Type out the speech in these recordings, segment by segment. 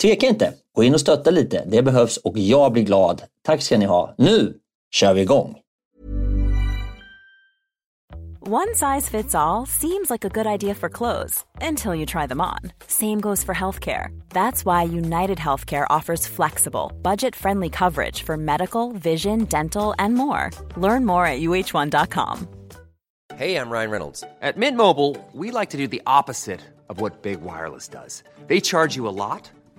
tveka inte. Gå in och stötta lite. Det behövs och jag blir glad. Tack ska ni ha. Nu kör vi igång! One size fits all seems like a good idea for clothes until you try them on. Same goes for healthcare. That's why United Healthcare offers flexible, budget-friendly coverage for medical, vision, dental and more. Learn more at uh1.com. Hey, I'm Ryan Reynolds. At Mint Mobile, we like to do the opposite of what Big Wireless does. They charge you a lot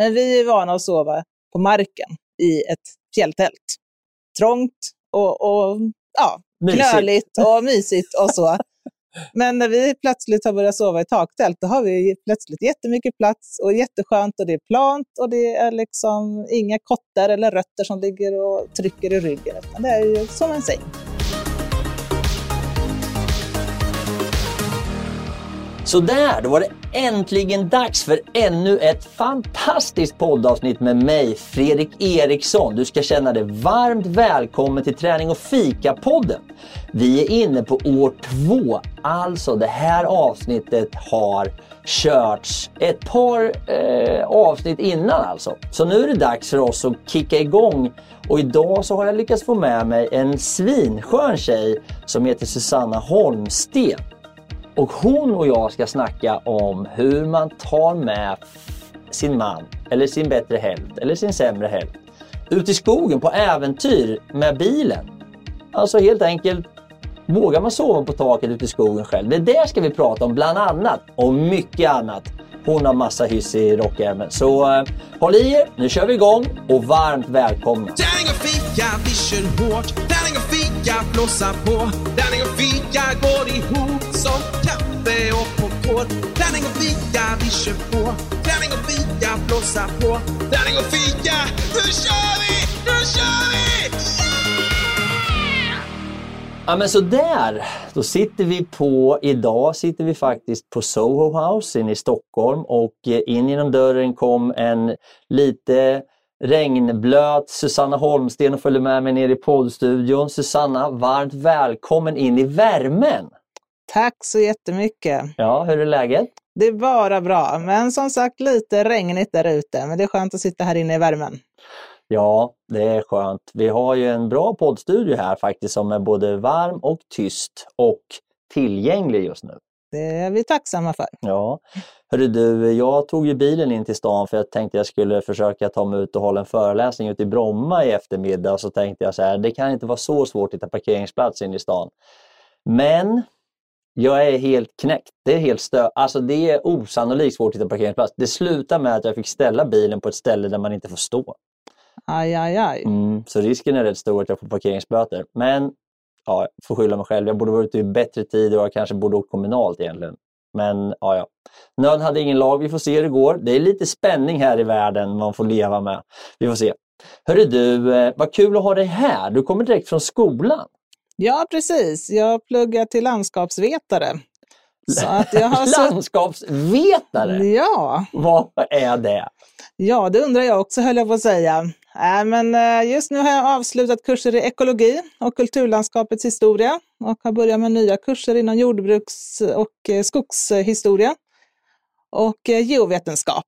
Men vi är vana att sova på marken i ett fjälltält. Trångt och, och ja, knöligt och mysigt och så. Men när vi plötsligt har börjat sova i taktält, då har vi plötsligt jättemycket plats och jätteskönt och det är plant och det är liksom inga kottar eller rötter som ligger och trycker i ryggen, utan det är ju som en säng. Så där, då var det äntligen dags för ännu ett fantastiskt poddavsnitt med mig, Fredrik Eriksson. Du ska känna dig varmt välkommen till Träning och fika-podden. Vi är inne på år två, alltså det här avsnittet har körts ett par eh, avsnitt innan alltså. Så nu är det dags för oss att kicka igång och idag så har jag lyckats få med mig en svinskön tjej som heter Susanna Holmsten. Och hon och jag ska snacka om hur man tar med sin man, eller sin bättre hälft, eller sin sämre hälft ut i skogen på äventyr med bilen. Alltså helt enkelt, vågar man sova på taket ute i skogen själv? Det där ska vi prata om bland annat, och mycket annat. Hon har massa hyss i rockärmen. Så eh, håll i er, nu kör vi igång och varmt välkomna. Fika, vi på. Tärning och fika går ihop som kaffe och popcorn. Tärning och fika, vi kör på. Tärning och fika, blåsa på. Tärning och fika, nu kör vi! Nu kör vi! Ja men sådär, då sitter vi på, idag sitter vi faktiskt på Soho House inne i Stockholm och eh, in genom dörren kom en lite regnblöt Susanna Holmsten följde med mig ner i poddstudion. Susanna, varmt välkommen in i värmen! Tack så jättemycket! Ja, hur är läget? Det är bara bra, men som sagt lite regnigt där ute, men det är skönt att sitta här inne i värmen. Ja, det är skönt. Vi har ju en bra poddstudio här faktiskt som är både varm och tyst och tillgänglig just nu. Det är vi tacksamma för. Ja. Hörru du, jag tog ju bilen in till stan för jag tänkte jag skulle försöka ta mig ut och hålla en föreläsning ute i Bromma i eftermiddag. Så tänkte jag så här, det kan inte vara så svårt att hitta parkeringsplats in i stan. Men jag är helt knäckt. Det är helt stö Alltså det är osannolikt svårt att hitta parkeringsplats. Det slutar med att jag fick ställa bilen på ett ställe där man inte får stå. Aj, aj, aj. Mm, så risken är rätt stor att jag får parkeringsböter. Men ja, får skylla mig själv. Jag borde varit ute i bättre tid och jag kanske borde åkt kommunalt egentligen. Men ja, ja. Nöd hade ingen lag. Vi får se hur det går. Det är lite spänning här i världen man får leva med. Vi får se. Hörru du, eh, vad kul att ha dig här. Du kommer direkt från skolan. Ja, precis. Jag pluggar till landskapsvetare. Så att jag har så... Landskapsvetare? Ja. Vad är det? ja, det undrar jag också höll jag på att säga. Äh, men eh, just nu har jag avslutat kurser i ekologi och kulturlandskapets historia och har börjat med nya kurser inom jordbruks och eh, skogshistoria och eh, geovetenskap.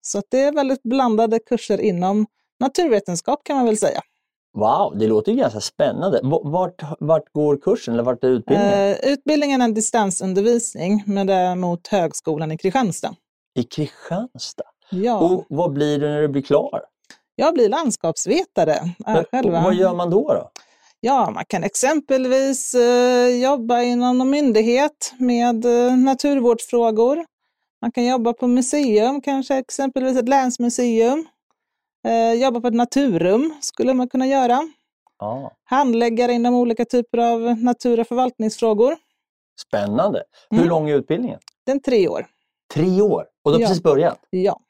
Så det är väldigt blandade kurser inom naturvetenskap kan man väl säga. Wow, det låter ganska spännande. Vart, vart går kursen eller vart är utbildningen? Eh, utbildningen är en distansundervisning, men det är mot Högskolan i Kristianstad. I Kristianstad? Ja, Och vad blir du när du blir klar? Jag blir landskapsvetare. Är Men, själva. vad gör man då? då? Ja, man kan exempelvis eh, jobba inom någon myndighet med eh, naturvårdsfrågor. Man kan jobba på museum, kanske exempelvis ett länsmuseum. Eh, jobba på ett naturrum skulle man kunna göra. Ja, Handläggare inom olika typer av natur och förvaltningsfrågor. spännande. Hur Mm. lång är utbildningen? Den tre år. Tre år och du har Ja. precis börjat. Ja,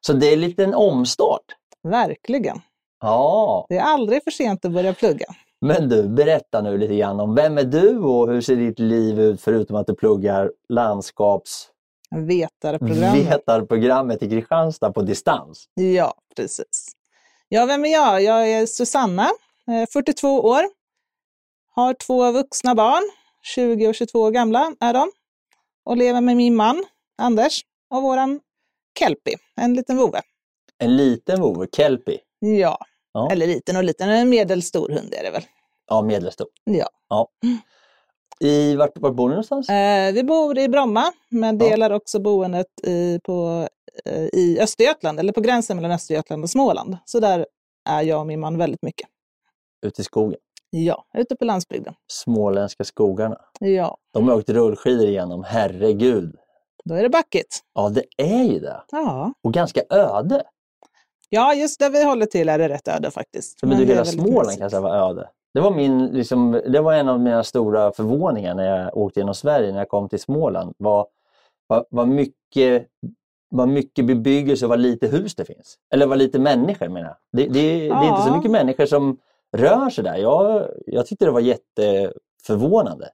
Så det är lite en omstart. Verkligen. Ja, Det är aldrig för sent att börja plugga. men du, berätta nu lite grann om vem är du och hur ser ditt liv ut förutom att du pluggar landskapsvetarprogrammet Vetarprogrammet. i Kristianstad på distans? Ja, precis. Ja, vem är jag? Jag är Susanna, eh, 42 år. Har två vuxna barn, 20 och 22 år gamla är de. Och lever med min man, Anders, och våran Kelpie, en liten vovve. En liten vovve, Kelpie. Ja, Ja. eller liten och liten, en medelstor hund är det väl. Ja, medelstor. Ja. Ja. I, vart, vart bor ni någonstans? Eh, vi bor i Bromma, men Ja. delar också boendet i, på, eh, i Östergötland, eller på gränsen mellan Östergötland och Småland. Så där är jag och min man väldigt mycket. Ute i skogen. Ja, ute på landsbygden. Småländska skogarna. Ja, De har åkt rullskidor igenom, herregud. då är det backigt. Ja, det är ju det. Ja. Och ganska öde. Ja, just där vi håller till är det rätt öde faktiskt. Men du, det är hela Småland kan säga var öde. Det var, min, liksom, det var en av mina stora förvåningar när jag åkte genom Sverige, när jag kom till Småland. Vad, vad, vad, mycket, vad mycket bebyggelse och vad lite hus det finns. Eller vad lite människor menar jag. Det, det, det är inte så Ja. mycket människor som rör sig där. Jag, jag tyckte det var jätteförvånande.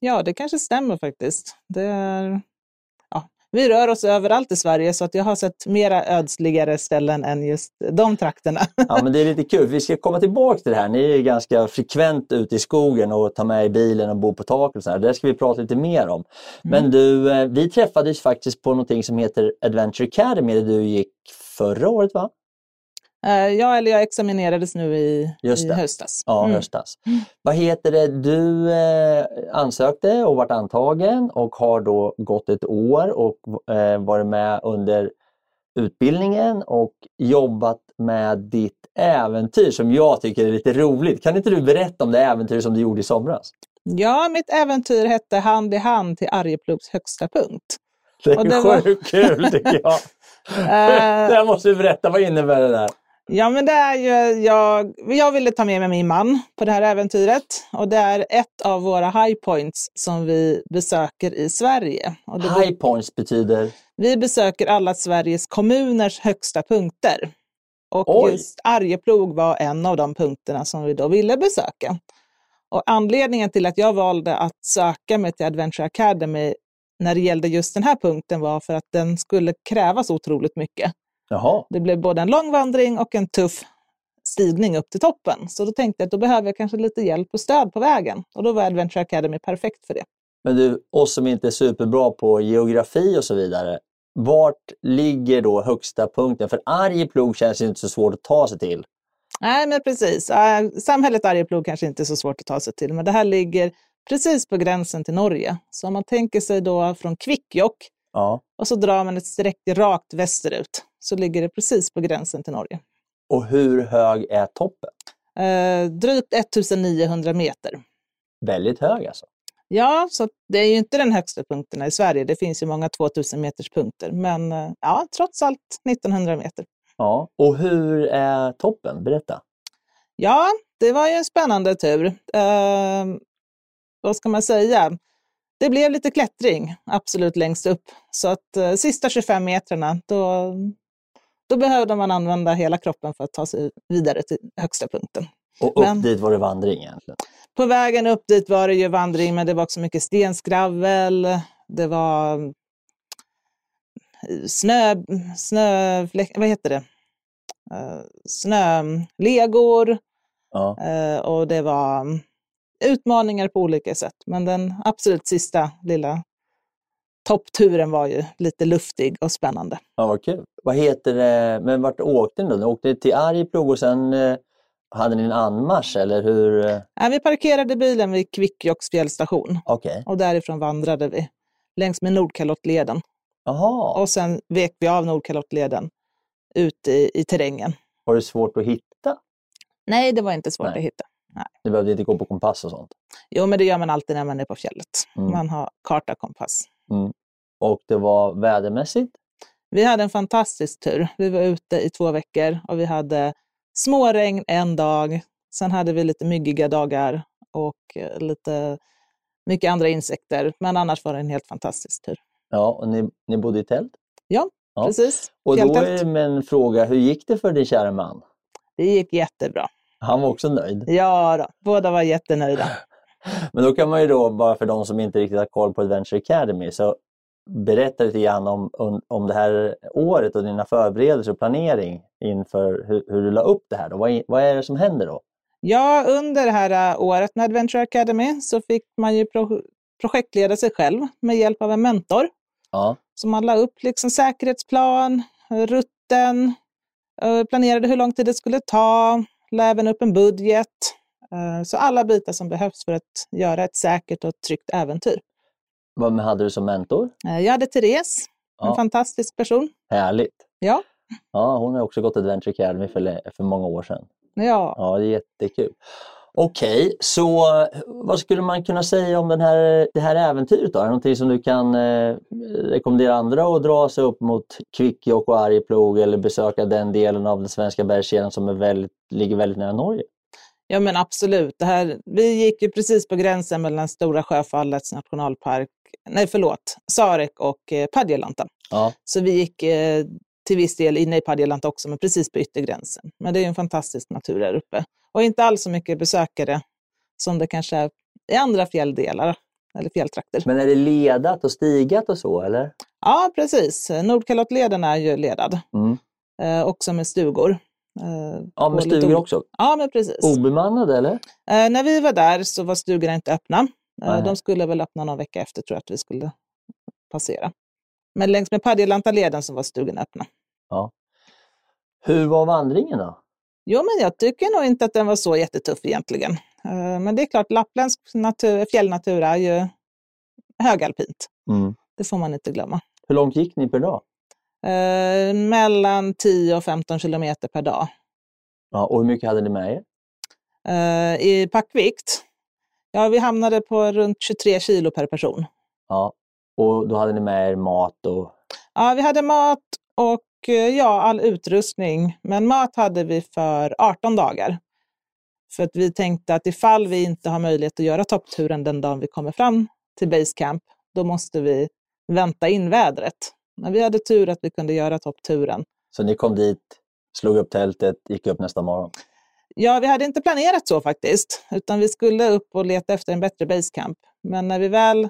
Ja, det kanske stämmer faktiskt. Det är... Vi rör oss överallt i Sverige så att jag har sett mera ödsligare ställen än just de trakterna. Ja, men det är lite kul. Vi ska komma tillbaka till det här. Ni är ganska frekvent ute i skogen och tar med i bilen och bor på tak och så här. Det ska vi prata lite mer om. Men du, eh, vi träffades faktiskt på någonting som heter Adventure Academy där du gick förra året va? Eh, ja, eller jag examinerades nu i, i höstas. Ja, Mm. höstas. Vad heter det? Du eh, ansökte och vart antagen och har då gått ett år och eh, varit med under utbildningen och jobbat med ditt äventyr som jag tycker är lite roligt. Kan inte du berätta om det äventyr som du gjorde i somras? Ja, mitt äventyr hette Hand i hand till Arjeplogs högsta punkt. Det är Och det var- sjukt kul tycker jag. Det måste du berätta, vad innebär det där? Ja, men det är ju, jag, jag ville ta med mig min man på det här äventyret och det är ett av våra high points som vi besöker i Sverige. Och det, High points betyder? Vi besöker alla Sveriges kommuners högsta punkter. Och Oj. just Arjeplog var en av de punkterna som vi då ville besöka. Och anledningen till att jag valde att söka mig till Adventure Academy när det gällde just den här punkten var för att den skulle kräva så otroligt mycket. Jaha, Det blev både en lång vandring och en tuff stigning upp till toppen. Så då tänkte jag att då behöver jag kanske lite hjälp och stöd på vägen. Och då var Adventure Academy perfekt för det. men du, oss som inte är superbra på geografi och så vidare. Vart ligger då högsta punkten? För Arjeplog känns ju inte så svårt att ta sig till. Nej, men precis. Samhället Arjeplog kanske inte är så svårt att ta sig till, men det här ligger precis på gränsen till Norge. Så om man tänker sig då från Kvikkjokk Ja. och så drar man ett streck rakt västerut så ligger det precis på gränsen till Norge. Och hur hög är toppen? Eh, drygt 1900 meter. Väldigt hög alltså. Ja, så det är ju inte den högsta punkten i Sverige. Det finns ju många 2000 meters punkter, men eh, ja, trots allt 1900 meter. Ja. Och hur är toppen? Berätta. Ja, det var ju en spännande tur. Eh, vad ska man säga? Det blev lite klättring absolut längst upp. Så att eh, sista 25 metrarna, då, då behövde man använda hela kroppen för att ta sig vidare till högsta punkten. Och upp Men- dit var det vandring egentligen. På vägen upp dit var det ju vandring, men det var också mycket stenskravel. Det var eh, snö, snö vad heter det? Eh, Snölegor Ja. eh, och det var utmaningar på olika sätt. Men den absolut sista lilla toppturen var ju lite luftig och spännande. ja, vad kul. Vad heter det, men vart åkte ni då? Ni åkte till Arjeplog och sen eh, hade ni en anmarsch eller hur? eh? Eh, Vi parkerade bilen vid Kvikkjokks fjällstation Okej. och därifrån vandrade vi längs med Nordkalottleden. Jaha, Och sen vek vi av Nordkalottleden ut i, i terrängen. var det svårt att hitta? Nej, det var inte svårt Nej. att hitta. Ni behövde inte gå på kompass och sånt? Jo, men det gör man alltid när man är på fjället. Mm. Man har karta och kompass. Och det var vädermässigt? Vi hade en fantastisk tur. Vi var ute i två veckor och vi hade småregn en dag. Sen hade vi lite myggiga dagar och eh, lite mycket andra insekter. Men annars var det en helt fantastisk tur. Ja, och ni, ni bodde i tält? Ja. Precis. Och då är en fråga, hur gick det för din kära man? Det gick jättebra. Han var också nöjd. Ja, då, båda var jättenöjda. Men då kan man ju då, bara för de som inte riktigt har koll på Adventure Academy, så berätta lite grann om, om, om det här året och dina förberedelser och planering inför hur, hur du la upp det här. Då. Vad, är- vad är det som händer då? Ja, under det här äh, året med Adventure Academy så fick man ju pro projektleda sig själv med hjälp av en mentor. Ja, Så man la upp liksom säkerhetsplan, rutten, eh, planerade hur lång tid det skulle ta, la även upp en budget. Eh, Så alla bitar som behövs för att göra ett säkert och tryggt äventyr. vad hade du som mentor? Eh, Jag hade Therese, en Ja. fantastisk person. Härligt! Ja, Ja, hon har också gått Adventure Academy för, för många år sedan. ja. Ja, det är jättekul. Okej, så eh, vad skulle man kunna säga om den här, det här äventyret då? Är det någonting som du kan eh, rekommendera andra att dra sig upp mot Kvikkjokk och Arjeplog eller besöka den delen av den svenska bergskedjan som är väldigt, ligger väldigt nära Norge? Ja, men absolut. Det här, vi gick ju precis på gränsen mellan Stora Sjöfallets nationalpark, nej förlåt, Sarek och eh, Padjelanta. Ja, Så vi gick eh, till viss del inne i Padjelanta också, men precis på yttergränsen. Men det är en fantastisk natur där uppe. Och inte alls så mycket besökare som det kanske är i andra fjälldelar eller fjälltrakter. men är det ledat och stigat och så eller? Ja, precis. Nordkalottleden är ju ledad, Mm. eh, också med stugor. Eh, Ja, med stugor också. Ja, men precis. Obemannade eller? Eh, när vi var där så var stugorna inte öppna. Eh, de skulle väl öppna någon vecka efter tror jag att vi skulle passera. Men längs med Padjelanta-leden så var stugorna öppna. Hur var vandringen då? Jo, men jag tycker nog inte att den var så jättetuff egentligen. Eh, Men det är klart, lappländsk natur, fjällnatur är ju högalpint. Mm. Det får man inte glömma. Hur långt gick ni per dag? Eh, mellan 10 och 15 kilometer per dag. Ja, och hur mycket hade ni med er? Eh, I packvikt, ja, vi hamnade på runt 23 kilo per person. Ja, och då hade ni med er mat och Ja, vi hade mat och eh, ja, all utrustning. Men mat hade vi för 18 dagar. För att vi tänkte att ifall vi inte har möjlighet att göra toppturen den dagen vi kommer fram till basecamp, då måste vi vänta in vädret. Men vi hade tur att vi kunde göra toppturen. Så ni kom dit, slog upp tältet, gick upp nästa morgon? Ja, vi hade inte planerat så faktiskt, utan vi skulle upp och leta efter en bättre basecamp. Men när vi väl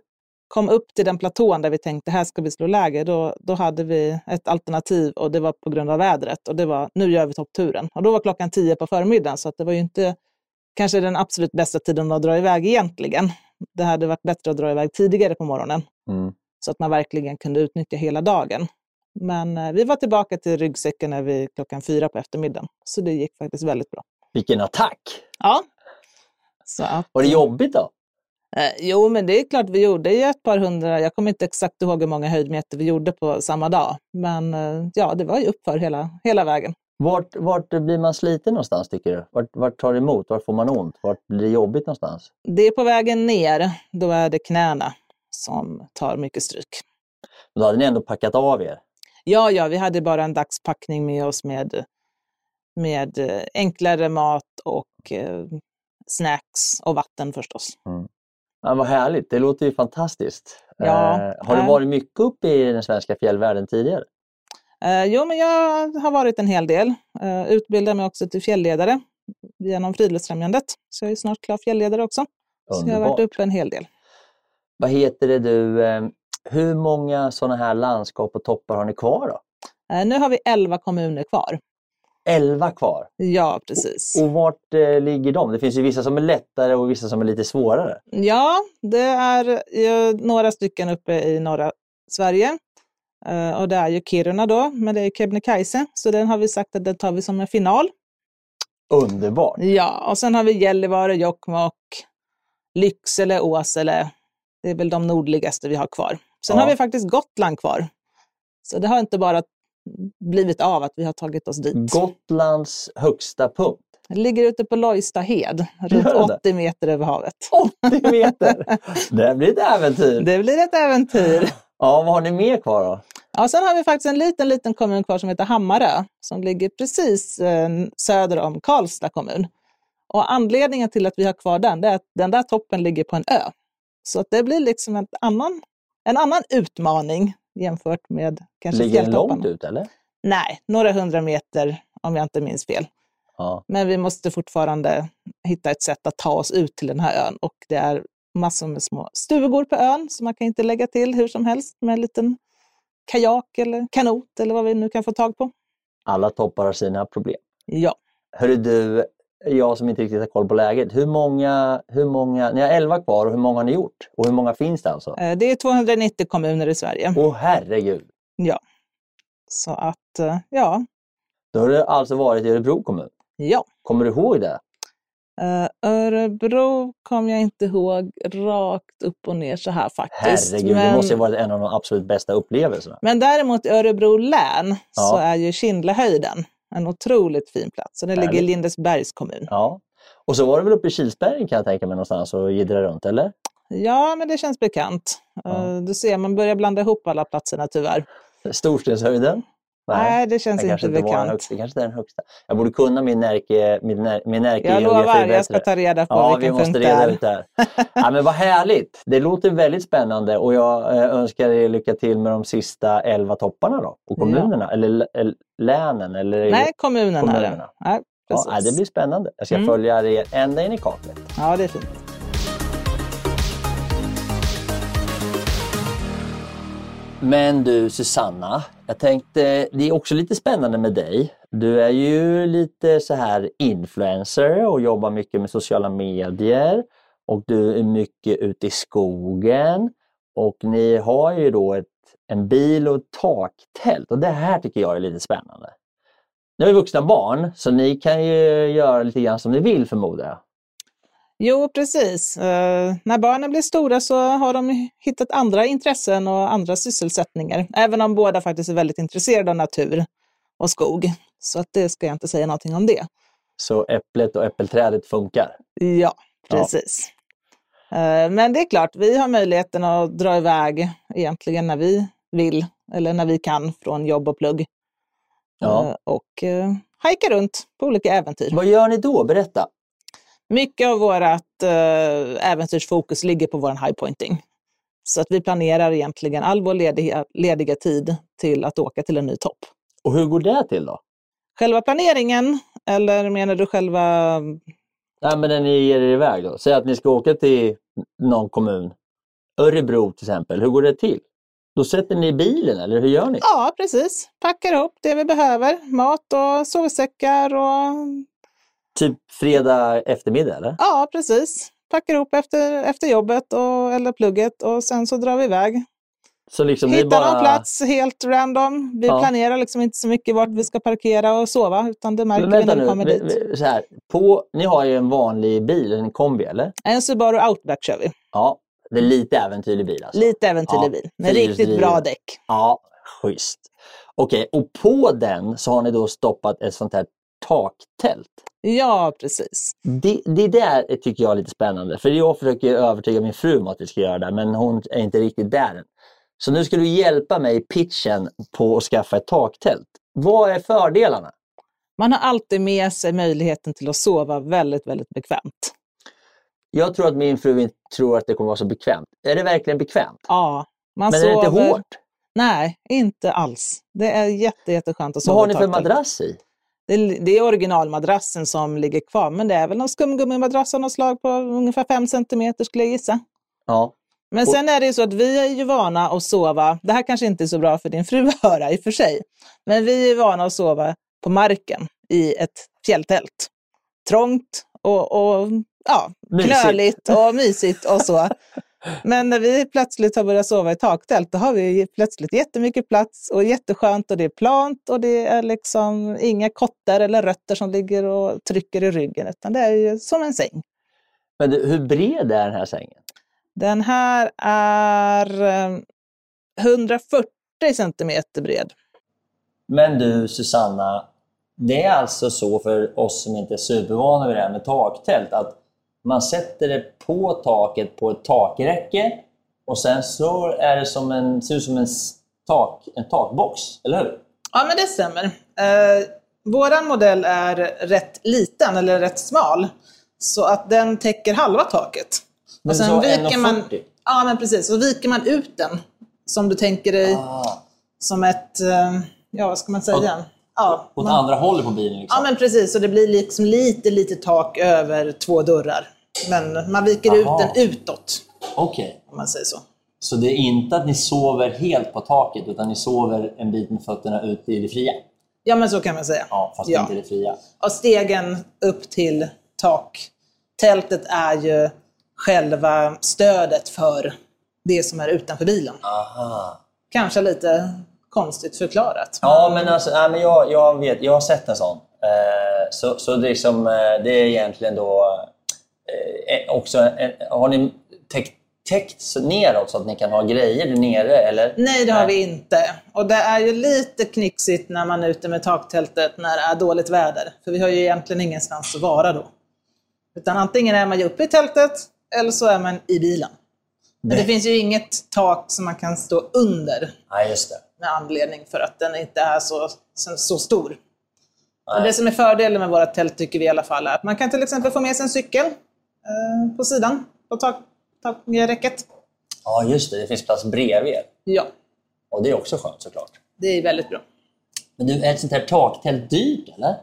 kom upp till den platån där vi tänkte här ska vi slå läger, då, då hade vi ett alternativ och det var på grund av vädret och det var nu gör vi toppturen. Och då var klockan tio på förmiddagen så att det var ju inte kanske den absolut bästa tiden att dra iväg egentligen. Det hade varit bättre att dra iväg tidigare på morgonen Mm. så att man verkligen kunde utnyttja hela dagen. Men eh, vi var tillbaka till ryggsäcken när vi klockan fyra på eftermiddagen, så det gick faktiskt väldigt bra. Vilken attack! Ja. Så att, Var det jobbigt då? Eh, jo, men det är klart vi gjorde ju ett par hundra, jag kommer inte exakt ihåg hur många höjdmeter vi gjorde på samma dag. Men eh, ja, det var ju uppför hela, hela vägen. Vart, vart blir man sliten någonstans tycker du? Vart, vart tar det emot? Vart får man ont? Vart blir det jobbigt någonstans? Det är på vägen ner, då är det knäna som tar mycket stryk. Då hade ni ändå packat av er. Ja, ja, vi hade bara en dagspackning med oss med, med eh, enklare mat och eh, snacks och vatten förstås. Ja, vad härligt, det låter ju fantastiskt. Ja, Eh, har du eh. varit mycket uppe i den svenska fjällvärlden tidigare? Eh, jo, men jag har varit en hel del. Uh, utbildar mig också till fjällledare genom Friluftsfrämjandet. Så jag är snart klar fjällledare också. Så jag har varit Underbart. uppe en hel del. Vad heter det du, eh, hur många sådana här landskap och toppar har ni kvar då? Eh, nu har vi 11 kommuner kvar. Elva kvar. Ja, precis. Och vart eh, ligger de? Det finns ju vissa som är lättare och vissa som är lite svårare. Ja, det är några stycken uppe i norra Sverige. Eh, och det är ju Kiruna då, men det är Kebnekaise. Så den har vi sagt att den tar vi som en final. Underbart! Ja, och sen har vi Gällivare, Jokkmokk, Lycksele, Åsele. Det är väl de nordligaste vi har kvar. Sen Ja. har vi faktiskt Gotland kvar. Så det har inte bara blivit av att vi har tagit oss dit. Gotlands högsta punkt. Det ligger ute på Lojstahed, runt Gör det? 80 meter över havet. 80 meter! Det blir ett äventyr! Det blir ett äventyr. Ja, vad har ni mer kvar då? Ja, sen har vi faktiskt en liten, liten kommun kvar som heter Hammarö, som ligger precis eh, söder om Karlstad kommun. Och anledningen till att vi har kvar den, är att den där toppen ligger på en ö. Så att det blir liksom en annan, en annan utmaning jämfört med kanske Ligger den långt ut eller? Nej, några hundra meter om jag inte minns fel. Ja. Men vi måste fortfarande hitta ett sätt att ta oss ut till den här ön och det är massor med små stugor på ön så man kan inte lägga till hur som helst med en liten kajak eller kanot eller vad vi nu kan få tag på. Alla toppar har sina problem. Ja, Hörru du, jag som inte riktigt har koll på läget. Hur många, hur många, ni har 11 kvar och hur många har ni gjort? Och hur många finns det alltså? eh, det är 290 kommuner i Sverige. Åh herregud! Ja, så att eh, ja, Då har det alltså varit i Örebro kommun. ja. Kommer du ihåg det? Eh, Örebro kom jag inte ihåg rakt upp och ner så här faktiskt. Herregud, det men, måste ju varit en av de absolut bästa upplevelserna. men däremot i Örebro län så Ja. är ju Kindlehöjden en otroligt fin plats. Så den ligger i. Lindesbergs kommun. Ja. Och så var det väl uppe i Kilsbergen kan jag tänka mig någonstans och jiddra runt, eller? Ja, men det känns bekant. Ja. Eh, Du ser, man börjar blanda ihop alla platserna tyvärr. Storstenshöjden? Nej, det känns inte kanske bekant. högsta. kanske inte den högsta. Jag borde kunna min Närke, min, min Närke Jag lovar, jag ska ta reda på Ja, vi vilken måste punkt det reda är. ut det här. Ja, men vad härligt! Det låter väldigt spännande och jag eh, önskar er lycka till med de sista 11 topparna då, och kommunerna, eller l- eller länen. Eller Nej. Kommunerna. Nej, ja, nej, det blir spännande. Jag ska Mm. följa er ända in i kaklet. ja, det är fint. Men du Susanna, jag tänkte, det är också lite spännande med dig. Du är ju lite så här influencer och jobbar mycket med sociala medier och du är mycket ute i skogen och ni har ju då ett, en bil och ett taktält och det här tycker jag är lite spännande. Ni har ju vuxna barn så ni kan ju göra lite grann som ni vill förmodar jag. Jo, precis. Eh, när barnen blir stora så har de hittat andra intressen och andra sysselsättningar. Även om båda faktiskt är väldigt intresserade av natur och skog. Så att det ska jag inte säga någonting om det. Så äpplet och äppelträdet funkar. Ja, precis. Eh, Men det är klart, vi har möjligheten att dra iväg egentligen när vi vill eller när vi kan från jobb och plugg. Ja. Eh, Och eh, hajka runt på olika äventyr. Vad gör ni då? Berätta! Mycket av vårt eh, äventyrsfokus ligger på vår highpointing. Så att vi planerar egentligen all vår lediga, lediga tid till att åka till en ny topp. Och hur går det till då? Själva planeringen, eller menar du själva... Nej, men när ni ger er iväg då. Säg att ni ska åka till någon kommun. Örebro till exempel. Hur går det till? Då sätter ni bilen eller hur gör ni? Ja, precis. Packar ihop det vi behöver. Mat och sovsäckar och... Typ fredag eftermiddag eller? Ja, precis. Packar ihop efter, efter jobbet och, eller plugget och sen så drar vi iväg. Så liksom det är Hitta bara... någon plats helt random. Vi Ja. planerar liksom inte så mycket vart vi ska parkera och sova, utan det märker vi när vi nu. kommer vi- dit. Så här, på, ni har ju en vanlig bil, en kombi eller? En Subaru Outback kör vi. Ja, det är lite äventyrlig bil alltså. Lite äventyrlig Ja, bil med riktigt bra däck. Ja, schysst. Okej, och på den så har ni då stoppat ett sånt här taktält. Ja, precis. Det, det där tycker jag är lite spännande. För jag försöker övertyga min fru om att vi ska göra det, men hon är inte riktigt där än. Så nu ska du hjälpa mig i pitchen på att skaffa ett taktält. Vad är fördelarna? Man har alltid med sig möjligheten till att sova väldigt, väldigt bekvämt. Jag tror att min fru inte tror att det kommer vara så bekvämt. Är det verkligen bekvämt? Ja, man Men är det sover... inte hårt? Nej, inte alls. Det är jätte, jätteskönt att Vad sova har i ni för madrass i? Det är, originalmadrassen som ligger kvar, men det är väl någon skumgummimadrass av något slag på ungefär 5 centimeter skulle jag gissa. Ja. Men Och- sen är det ju så att vi är ju vana att sova, det här kanske inte är så bra för din fru att höra i och för sig, men vi är vana att sova på marken i ett fjälltält. Trångt och, och ja, Mysigt. knöligt och mysigt och så. Men när vi plötsligt har börjat sova i taktält, då har vi plötsligt jättemycket plats och jätteskönt och det är plant och det är liksom inga kottar eller rötter som ligger och trycker i ryggen, utan det är ju som en säng. Men du, hur bred är den här sängen? Den här är eh, 140 centimeter bred. Men du Susanna, det är alltså så för oss som inte är supervana vid det här med taktält att man sätter det på taket på ett takräcke och sen så är det som en, ser ut som en, tak, en takbox, eller hur? Ja, men det stämmer. Eh, våran modell är rätt liten, eller rätt smal, så att den täcker halva taket. Men och sen sa viker man, 1,40. ja, men precis. Så viker man ut den, som du tänker dig, Ah, som ett, eh, ja vad ska man säga? Ja, åt man, andra hållet på bilen liksom? ja, men precis. Så det blir liksom lite, lite tak över två dörrar. Men man viker Aha. ut den utåt, Okej. om man säger så. Så det är inte att ni sover helt på taket utan ni sover en bit med fötterna ute i det fria? Ja, men så kan man säga. Ja, fast Ja. inte i det fria. Och stegen upp till taktältet är ju själva stödet för det som är utanför bilen. Aha. Kanske lite konstigt förklarat. Ja, men alltså, nej, men jag, jag, vet, jag har sett en sån. Eh, så så det, är liksom, eh, det är egentligen då eh, också... Har ni täckt, täckt neråt så att ni kan ha grejer där nere? Eller? Nej, det har vi inte. Och det är ju lite knixigt när man är ute med taktältet när det är dåligt väder. För vi har ju egentligen ingenstans att vara då. Utan antingen är man ju uppe i tältet eller så är man i bilen. Men det finns ju inget tak som man kan stå under Nej, just det. Med anledning för att den inte är så, så, stor. Och det som är fördelen med våra tält tycker vi i alla fall är att man kan till exempel få med sig en cykel eh, på sidan på tak, takräcket. Ja, just det. Det finns plats bredvid er. Ja, Och det är också skönt såklart. det är väldigt bra. Men du, är ett sånt här taktält dyrt eller?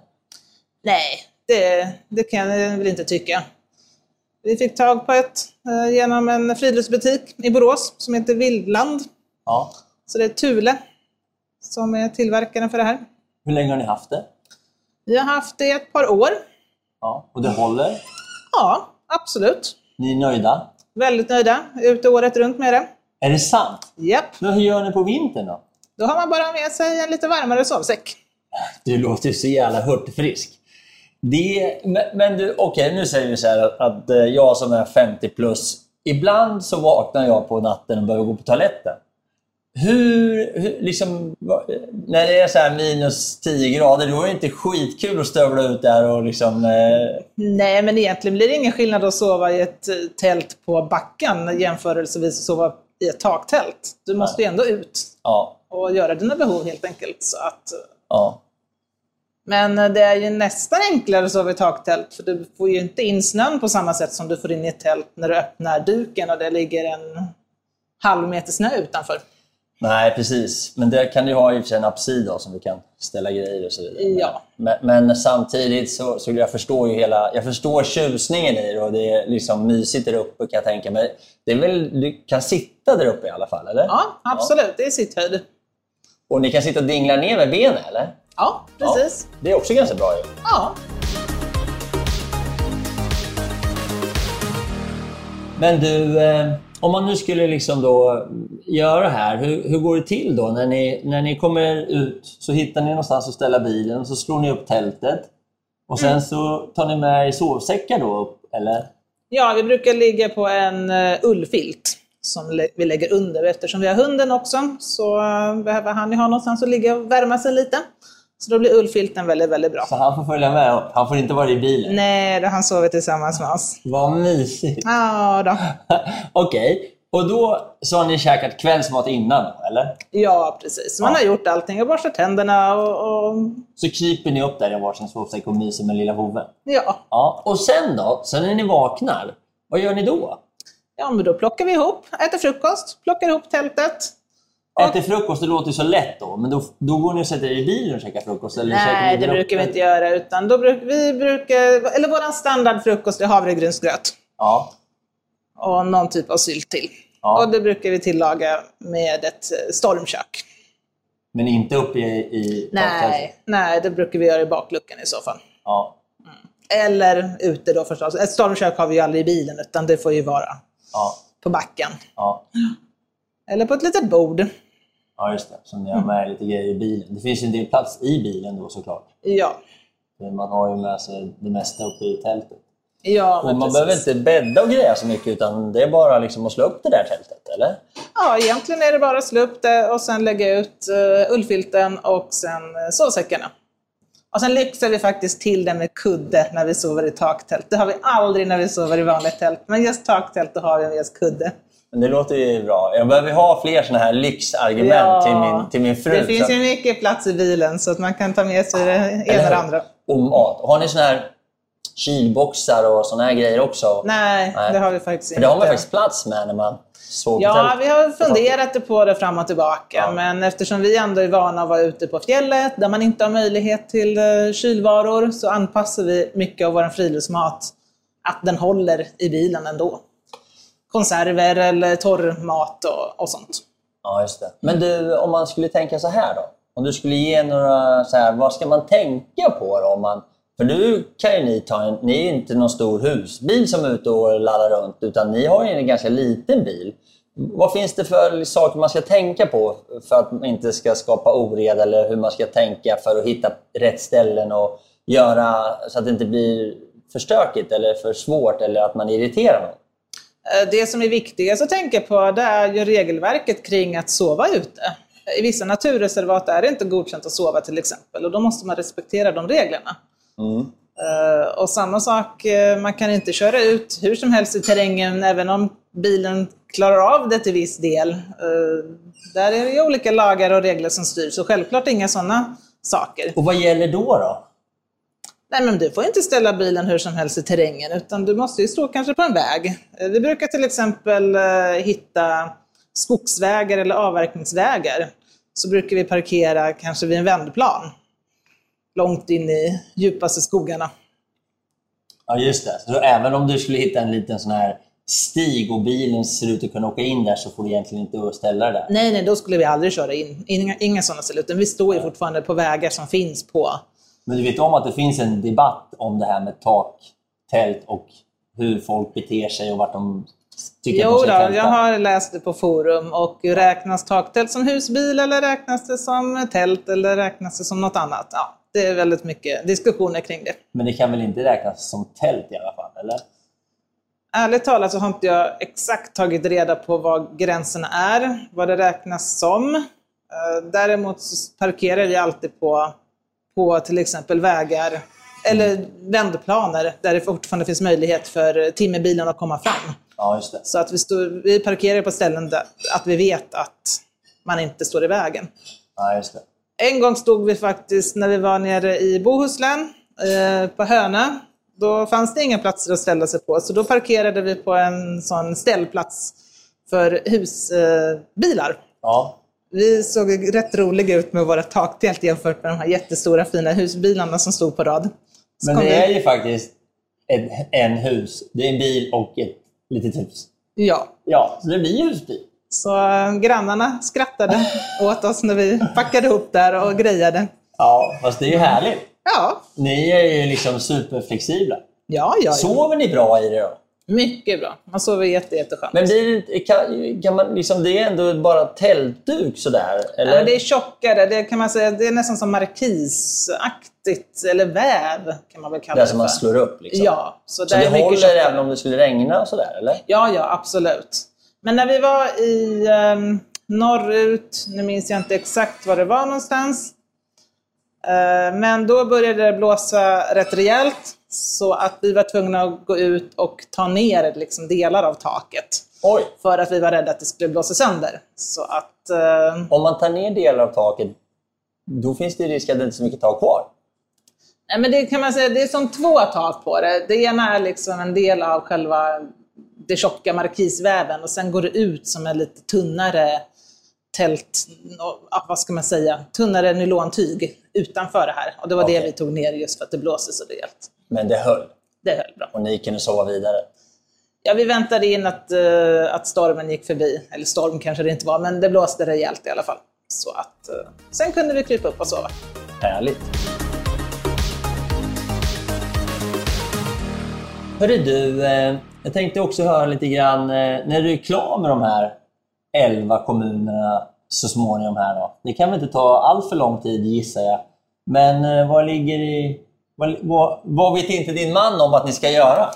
Nej, det, det kan jag väl inte tycka. Vi fick tag på ett eh, genom en friluftsbutik i Borås som heter Vildland. Ja. Så det är Thule som är tillverkaren för det här. Hur länge har ni haft det? Vi har haft det ett par år. Ja. Och det håller? Ja, absolut. Ni är nöjda? Väldigt nöjda. Ute året runt med det. Är det sant? Japp. Men hur gör ni på vintern då? Då har man bara med sig en lite varmare sovsäck. Du låter ju så jävla hurtfrisk. Det, men, men du, okej nu säger vi så här att, att eh, jag som är 50 plus, ibland så vaknar jag på natten och behöver gå på toaletten. Hur, hur liksom, när det är så här minus 10 grader, då är det inte skitkul att stövla ut där och liksom... Eh, Nej, men egentligen blir det ingen skillnad att sova i ett eh, tält på backen jämförelsevis att sova i ett taktält. Du måste ju ändå ut ja, och göra dina behov helt enkelt. Så att, eh, ja. men eh, det är ju nästan enklare att sova i taktält för du får ju inte in snön på samma sätt som du får in i ett tält när du öppnar duken och det ligger en halv meter snö utanför. Nej, precis. Men det kan ju ha i en apsid då, som vi kan ställa grejer och så vidare. Ja. Men, men samtidigt så, så jag förstår ju hela, jag förstår tjusningen i det och det är liksom mysigt där uppe kan jag tänka mig. Det är väl, du kan sitta där uppe i alla fall, eller? Ja, absolut. Det är sitt höjd. Och ni kan sitta och dingla ner med benen, eller? Ja, precis. Ja, det är också ganska bra ju. Ja. Men du, eh, om man nu skulle liksom då göra det här, hur, hur går det till då? När ni, när ni kommer ut så hittar ni någonstans att ställa bilen så slår ni upp tältet. Och sen så tar ni med er sovsäckar då upp, eller? Ja, vi brukar ligga på en uh, ullfilt som vi lägger under. Eftersom vi har hunden också så eh, behöver han ju ha någonstans att ligga och värma sig lite. Så då blir ullfilten väldigt, väldigt bra. Så han får följa med upp. Han får inte vara i bilen. Nej, då han sover tillsammans med oss. Vad mysigt. Ja, då. Okej, och då så har ni käkat kvällsmat innan eller? ja precis. Man Ja. har gjort allting och borstat tänderna och, och Så kryper ni upp där i varsin sovsäck och myser med lilla hoven. ja. Ja, och sen då, sen när ni vaknar, Vad gör ni då? Ja, men då plockar vi ihop, äter frukost, plockar ihop tältet. Äter frukost, det låter ju så lätt då. Men då, då går ni och sätter er i bilen och käkar frukost? Eller Nej, det brukar vi inte göra. Utan då bruk, vi brukar, eller vår standardfrukost är havregrynsgröt Ja. och någon typ av sylt till. Ja. Och det brukar vi tillaga med ett eh, stormkök. Men inte uppe i, i? Nej, nej, det brukar vi göra i bakluckan i så fall. Ja. Eller ute då förstås. Ett stormkök har vi ju aldrig i bilen, utan det får ju vara Ja. på backen. Ja. Eller på ett litet bord. Ja, just det. Så ni har med lite grejer i bilen. Det finns ju en del plats i bilen då såklart. Ja, Man har ju med sig det mesta uppe i tältet. ja Och man precis. behöver inte bädda och greja så mycket utan det är bara liksom att slå upp det där tältet, eller? Ja, egentligen är det bara att slå upp det och sen lägga ut uh, ullfilten och sen uh, sovsäckarna. Och sen lyxar vi faktiskt till det med kudde när vi sover i taktält. Det har vi aldrig när vi sover i vanligt tält. Men just taktält, då har vi med oss kudde. Det låter ju bra. Jag behöver ha fler såna här lyxargument Ja. till, min, till min fru. Det finns ju mycket plats i bilen så att man kan ta med sig det ena Eller och det andra. Och mat. Har ni såna här kylboxar och såna här grejer också? Nej, Nej. det har vi faktiskt För inte. det har man faktiskt plats med när man sover Ja, vi har funderat på det fram och tillbaka. Ja. Men eftersom vi ändå är vana att vara ute på fjället där man inte har möjlighet till eh, kylvaror så anpassar vi mycket av vår friluftsmat att den håller i bilen ändå. Konserver eller torr mat och, och sånt. Ja, just det. Men du, om man skulle tänka så här då? Om du skulle ge några, så här, vad ska man tänka på då? Om man, för nu kan ju ni ta en, ni är ju inte någon stor husbil som är ute och laddar runt, utan ni har ju en ganska liten bil. Vad finns det för saker man ska tänka på för att man inte ska skapa oreda eller hur man ska tänka för att hitta rätt ställen och göra så att det inte blir för stökigt eller för svårt eller att man irriterar någon? Eh, Det som är viktigast att tänka på det är ju regelverket kring att sova ute. I vissa naturreservat är det inte godkänt att sova till exempel och då måste man respektera de reglerna. Eh, och samma sak, eh, man kan inte köra ut hur som helst i terrängen även om bilen klarar av det till viss del. Där är det olika lagar och regler som styr, så självklart inga sådana saker. Och vad gäller då? då? Nej, men du får inte ställa bilen hur som helst i terrängen, utan du måste ju stå kanske på en väg. Eh, Vi brukar till exempel eh, hitta skogsvägar eller avverkningsvägar. Så brukar vi parkera kanske vid en vändplan. Långt in i djupaste skogarna. Ja, just det. Så även om du skulle hitta en liten sån här stig och bilen ser ut att kunna åka in där så får du egentligen inte ställa dig där? Nej, nej, då skulle vi aldrig köra in. Inga, inga sådana ställen, utan vi står ju fortfarande på vägar som finns på. Men du vet om att det finns en debatt om det här med taktält och hur folk beter sig och vart de tycker Jo att de ska tälta? jag har läst det på forum och räknas taktält som husbil eller räknas det som tält eller räknas det som något annat? Ja, det är väldigt mycket diskussioner kring det. Men det kan väl inte räknas som tält i alla fall? Eller? Ärligt talat så har inte jag exakt tagit reda på vad gränserna är, vad det räknas som. Eh, Däremot så parkerar vi alltid på, på till exempel vägar eller vändplaner där det fortfarande finns möjlighet för timmerbilen att komma fram. Ja, just det. Så att vi, står, vi parkerar på ställen där att vi vet att man inte står i vägen. Ja, just det. En gång stod vi faktiskt, när vi var nere i Bohuslän, eh, på Hönö, då fanns det inga platser att ställa sig på, så då parkerade vi på en sån ställplats för husbilar. Eh. Ja. Vi såg rätt roliga ut med våra taktält jämfört med de här jättestora fina husbilarna som stod på rad. Så Men det är ju faktiskt en, en hus. Det är en bil och ett litet hus. Ja, Ja, så det blir husbil. så eh, grannarna skrattade åt oss när vi packade ihop där och grejade. Ja, fast det är ju härligt. Ja, Ni är ju liksom superflexibla. ja, ja. ja. Sover ni bra i det då? Mycket bra. Man sover jätte, jätteskönt. Men blir kan, kan man liksom, det är ändå bara tältduk sådär? Eller? Ja, det är tjockare, det kan man säga. Det är nästan som markisaktigt, eller väv kan man väl kalla det det som man slår upp? Liksom. Ja, så, Så det det håller tjockare. även om det skulle regna och sådär, eller? Ja, ja, absolut. Men när vi var i um, norrut, nu minns jag inte exakt var det var någonstans, Eh, men då började det blåsa rätt rejält så att vi var tvungna att gå ut och ta ner liksom, delar av taket. Oj! För att vi var rädda att det skulle blåsa sönder. Så att, eh, Om man tar ner delar av taket, då finns det risk att det inte är så mycket tak kvar. Nej, men det kan man säga, det är som två tak på det. Det ena är liksom en del av själva det tjocka markisväven och sen går det ut som en lite tunnare tält, vad ska man säga, tunnare nylontyg utanför det här. Och det var Okej. det vi tog ner just för att det blåser så rejält. Men det höll Det höll bra. och ni kunde sova vidare. Ja, vi väntade in att, eh, att stormen gick förbi. Eller storm kanske det inte var, men det blåste rejält i alla fall. Så att, eh, sen kunde vi krypa upp och sova. Härligt. Hörru du, eh, jag tänkte också höra lite grann, eh, när du är klar med de här 11 kommunerna så småningom här då. Det kan väl inte ta allt för lång tid gissar jag. Men eh, vad ligger i... Vad, vad, vet inte din man om att ni ska göra?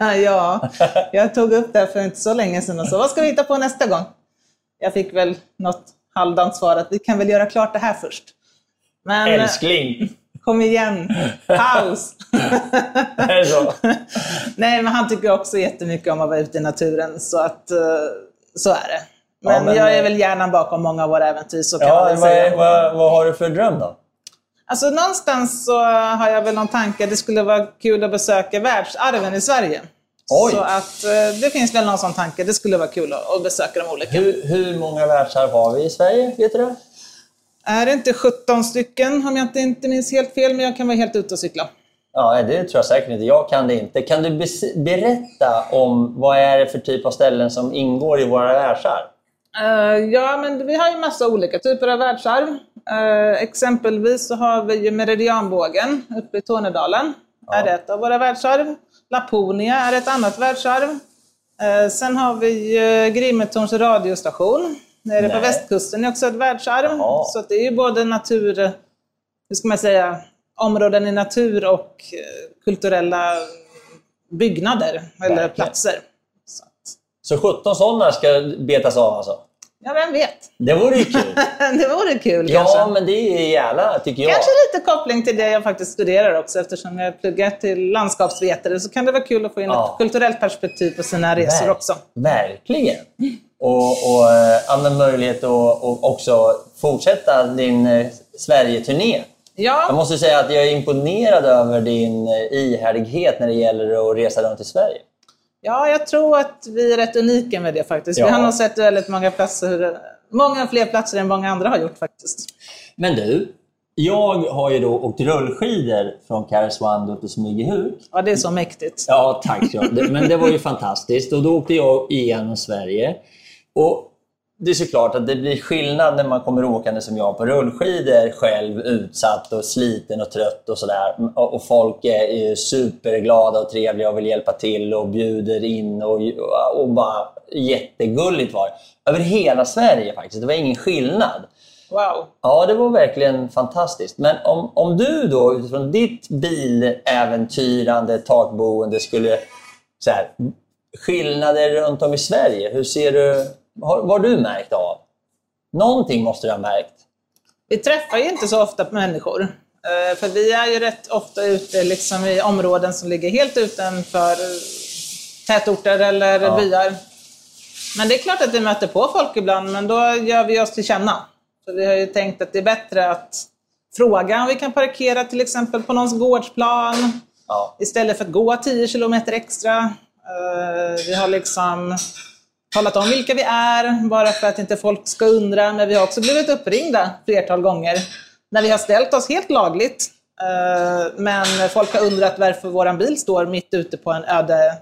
ja, jag tog upp det för inte så länge sedan och så, vad ska vi hitta på nästa gång? Jag fick väl något halvdant svar att vi kan väl göra klart det här först. Men eh, Älskling! kom igen, paus! Är så? Nej, men han tycker också jättemycket om att vara ute i naturen, så att eh, så är det. Men, Ja, men, jag är eh, väl hjärnan bakom många av våra äventyr, så kan man Ja, väl vad, säga. vad, vad har du för dröm då? Alltså någonstans så har jag väl någon tanke att det skulle vara kul att besöka världsarven i Sverige. Oj. Så att eh, det finns väl någon sån tanke. Det skulle vara kul att, besöka de olika. Hur, hur många världsarv har vi i Sverige? Vet du det? Är det inte 17 stycken om jag inte, inte minns helt fel, men jag kan vara helt ute och cykla. Ja, det tror jag säkert inte. Jag kan det inte. Kan du berätta om vad är det för typ av ställen som ingår i våra världsarv? Eh, ja, men vi har ju massa olika typer av världsarv. Eh, exempelvis så har vi ju Meridianbågen uppe i Tornedalen. är ett av våra världsarv. Laponia är ett annat världsarv. Eh, sen har vi uh, Grimetorns radiostation nere på Nej. västkusten är också ett världsarv. Jaha. Så det är ju både natur, hur ska man säga, områden i natur och eh, kulturella byggnader eller Verkligen. platser. Så att, Så 17 sådana ska betas av alltså? Ja, vem vet? Det vore ju kul. det vore kul ja, kanske. men det är jävla, tycker jag. Kanske lite koppling till det jag faktiskt studerar också eftersom jag pluggar till landskapsvetare så kan det vara kul att få in Ja. ett kulturellt perspektiv på sina resor Ver- också. Verkligen. Och, och men möjlighet att och också fortsätta din eh, Sverige-turné. Jag Ja, måste säga att jag är imponerad över din eh, ihärdighet när det gäller att resa runt i Sverige. Ja, jag tror att vi är rätt unika med det faktiskt. Ja. Vi har nog sett väldigt många platser, många fler platser än många andra har gjort faktiskt. Men du, jag har ju då åkt rullskidor från Karesuando till Smygehuk. Ja, det är så mäktigt. Ja, tack. Men det var ju fantastiskt. Och då åkte jag igenom Sverige. Och det är såklart att det blir skillnad när man kommer åkande som jag på rullskidor själv utsatt och sliten och trött och sådär. Och och folk är superglada och trevliga och vill hjälpa till och bjuder in och, och bara jättegulligt var. Över hela Sverige faktiskt. Det var ingen skillnad. Wow. Ja, det var verkligen fantastiskt. Men om, om du då utifrån ditt biläventyrande, takboende skulle... Så här, skillnader runt om i Sverige, hur ser du... Har, vad har du märkt av? Någonting måste du ha märkt. Vi träffar ju inte så ofta människor. Eh, För vi är ju rätt ofta ute liksom i områden som ligger helt utanför tätorter eller Ja. byar. Men det är klart att vi möter på folk ibland, men då gör vi oss till känna. Så vi har ju tänkt att det är bättre att fråga om vi kan parkera till exempel på någons gårdsplan Ja. istället för att gå 10 kilometer extra. Eh, Vi har liksom talat om vilka vi är, bara för att inte folk ska undra. Men vi har också blivit uppringda flertal gånger när vi har ställt oss helt lagligt. Eh, Men folk har undrat varför vår bil står mitt ute på en öde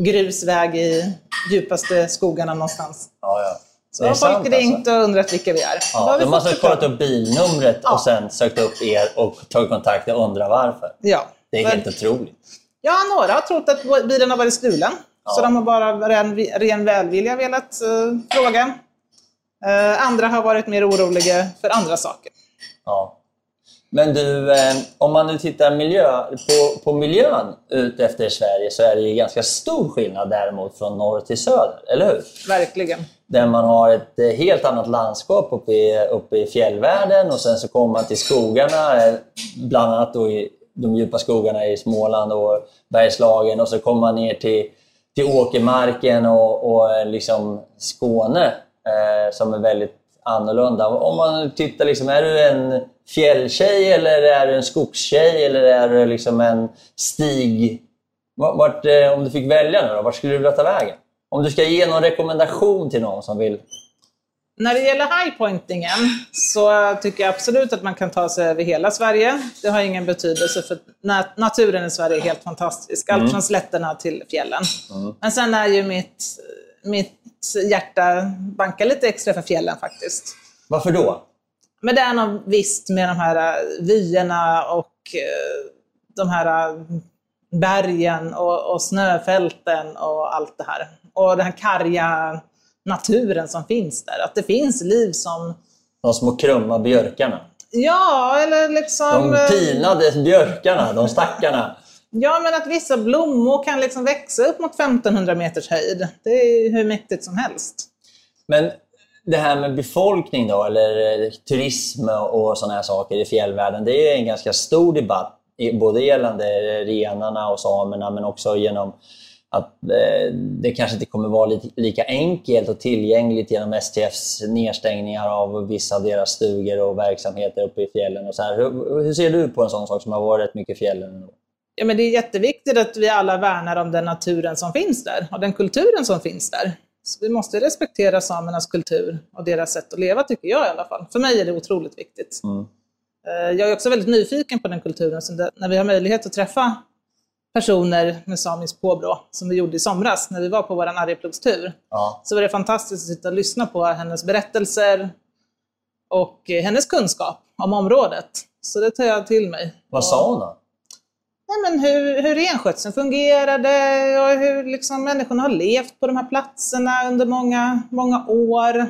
grusväg i djupaste skogarna någonstans. Ja, ja. Så har folk sant, ringt alltså. och undrat vilka vi är. Ja, har vi de har alltså kollat upp bilnumret Ja. och sen sökt upp er och tagit kontakt och undrar varför. Ja. Det är helt otroligt. Ja, några har trott att bilen har varit stulen. Så de har bara ren, ren välvilja velat eh, fråga. Eh, andra har varit mer oroliga för andra saker. Ja. Men du, eh, om man nu tittar miljö, på, på miljön ut efter Sverige så är det ju ganska stor skillnad däremot från norr till söder, eller hur? Verkligen. Där man har ett eh, helt annat landskap uppe i, uppe i fjällvärlden och sen så kommer man till skogarna, bland annat då i de djupa skogarna i Småland och Bergslagen och så kommer man ner till, till åkermarken och, och eh, liksom Skåne eh, som är väldigt annorlunda. Om man tittar, liksom, är du en fjälltjej eller är du en skogstjej eller är du liksom en stig? vart, eh, om du fick välja nu då, vart skulle du vilja ta vägen? Om du ska ge någon rekommendation till någon som vill... När det gäller highpointingen så tycker jag absolut att man kan ta sig över hela Sverige. Det har ingen betydelse för nat- naturen i Sverige är helt fantastisk. Allt från slätterna till fjällen. Men sen är ju mitt, mitt hjärta bankar lite extra för fjällen faktiskt. Varför då? Men det är något visst med de här äh, vyerna och eh, de här äh, bergen och, och snöfälten och allt det här. Och den här karga naturen som finns där. Att det finns liv som, De små krumma björkarna. ja, eller liksom... De pinade björkarna, de stackarna. Ja, men att vissa blommor kan liksom växa upp mot 1500 meters höjd. Det är hur mäktigt som helst. Men det här med befolkning då, eller eh, turism och sådana här saker i fjällvärlden, det är en ganska stor debatt. Både gällande renarna och samerna, men också genom att eh, det kanske inte kommer vara li- lika enkelt och tillgängligt genom STFs nedstängningar av vissa av deras stugor och verksamheter uppe i fjällen. Och så här. Hur, hur ser du på en sån sak som har varit rätt mycket i fjällen? ändå? Ja, men det är jätteviktigt att vi alla värnar om den naturen som finns där och den kulturen som finns där. Så vi måste respektera samernas kultur och deras sätt att leva, tycker jag i alla fall. För mig är det otroligt viktigt. Eh, Jag är också väldigt nyfiken på den kulturen, så när vi har möjlighet att träffa personer med samiskt påbrå, som vi gjorde i somras när vi var på vår Arjeplogstur, Ja. så var det fantastiskt att sitta och lyssna på hennes berättelser och eh, hennes kunskap om området. Så det tar jag till mig. Vad sa hon då? Nej, men hur, hur renskötseln fungerade och hur liksom människorna har levt på de här platserna under många, många år.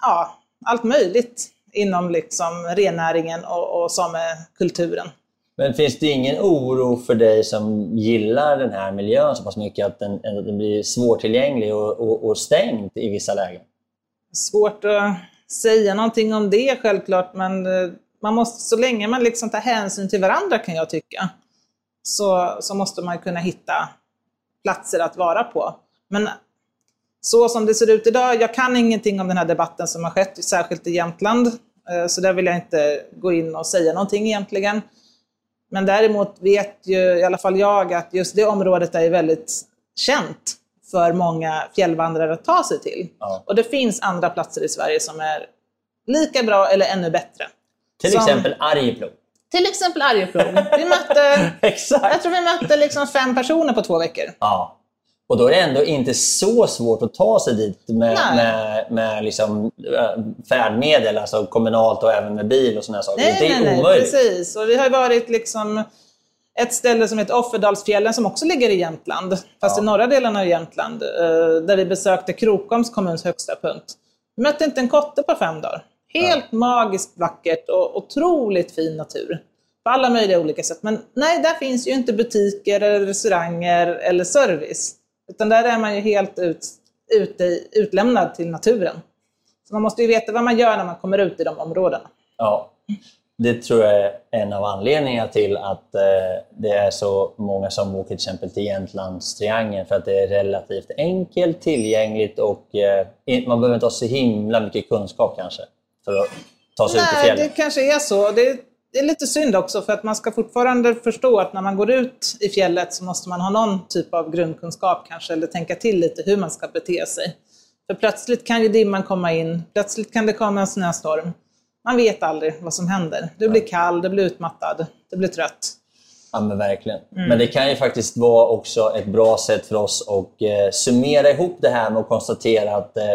Ja, allt möjligt inom liksom rennäringen och, och samekulturen. Men finns det ingen oro för dig som gillar den här miljön så pass mycket att den, att den blir svårtillgänglig och, och, och stängd i vissa lägen? Svårt att säga någonting om det självklart, men eh, man måste, så länge man liksom tar hänsyn till varandra kan jag tycka, så, så måste man kunna hitta platser att vara på. Men så som det ser ut idag, jag kan ingenting om den här debatten som har skett, särskilt i Jämtland, eh, så där vill jag inte gå in och säga någonting egentligen. Men däremot vet ju i alla fall jag att just det området är väldigt känt för många fjällvandrare att ta sig till. Ja. Och det finns andra platser i Sverige som är lika bra eller ännu bättre. Till Som- exempel Arjeplog. Till exempel Arjeplog. Vi mötte, jag tror vi mötte liksom fem personer på två veckor. Ja. Och då är det ändå inte så svårt att ta sig dit med, Nej. med, med liksom, äh, färdmedel, alltså kommunalt och även med bil och sådana saker. Nej, det är nej, nej, omöjligt. precis. Och vi har varit liksom ett ställe som heter Offerdalsfjällen som också ligger i Jämtland, fast Ja. i norra delen av Jämtland, eh, där vi besökte Krokoms kommuns högsta punkt. Vi mötte inte en kotte på fem dagar. Helt magiskt vackert och otroligt fin natur. På alla möjliga olika sätt. Men nej, där finns ju inte butiker, eller restauranger eller service. Utan där är man ju helt ut, ute, utlämnad till naturen. Så man måste ju veta vad man gör när man kommer ut i de områdena. Ja. Det tror jag är en av anledningarna till att eh, det är så många som åker till exempel till Jämtlandstriangeln för att det är relativt enkelt, tillgängligt och eh, man behöver inte ha så himla mycket kunskap kanske för att ta sig ut i Nej, fjällen. det kanske är så. Det, det är lite synd också för att man ska fortfarande förstå att när man går ut i fjället så måste man ha någon typ av grundkunskap kanske, eller tänka till lite hur man ska bete sig. För plötsligt kan ju dimman komma in, plötsligt kan det komma en snöstorm. Man vet aldrig vad som händer. Du blir kall, du blir utmattad, du blir trött. Ja, men verkligen. Mm. Men det kan ju faktiskt vara också ett bra sätt för oss att eh, summera ihop det här med att konstatera att eh,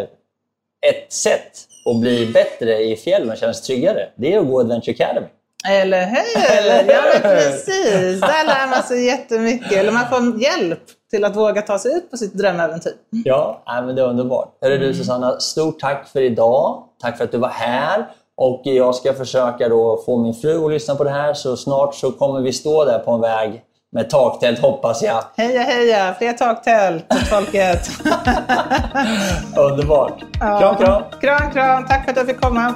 ett sätt att bli bättre i fjällen och känna sig tryggare, det är att gå Adventure Academy. Eller hur? Ja, men precis. Där lär man sig jättemycket. Eller man får hjälp till att våga ta sig ut på sitt drömäventyr. Ja, men det är underbart. Hörru du Susanna, stort tack för idag. Tack för att du var här. Och jag ska försöka då få min fru att lyssna på det här, så snart så kommer vi stå där på en väg med taktält hoppas jag. Heja, heja! Fler taktält åt folket! Underbart. Kram, kram! Kram, kram! Tack för att jag fick komma.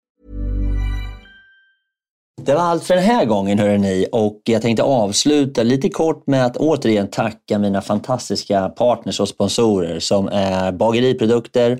Det var allt för den här gången hörrni. Och jag tänkte avsluta lite kort med att återigen tacka mina fantastiska partners och sponsorer som är Bageriprodukter,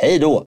Hej då!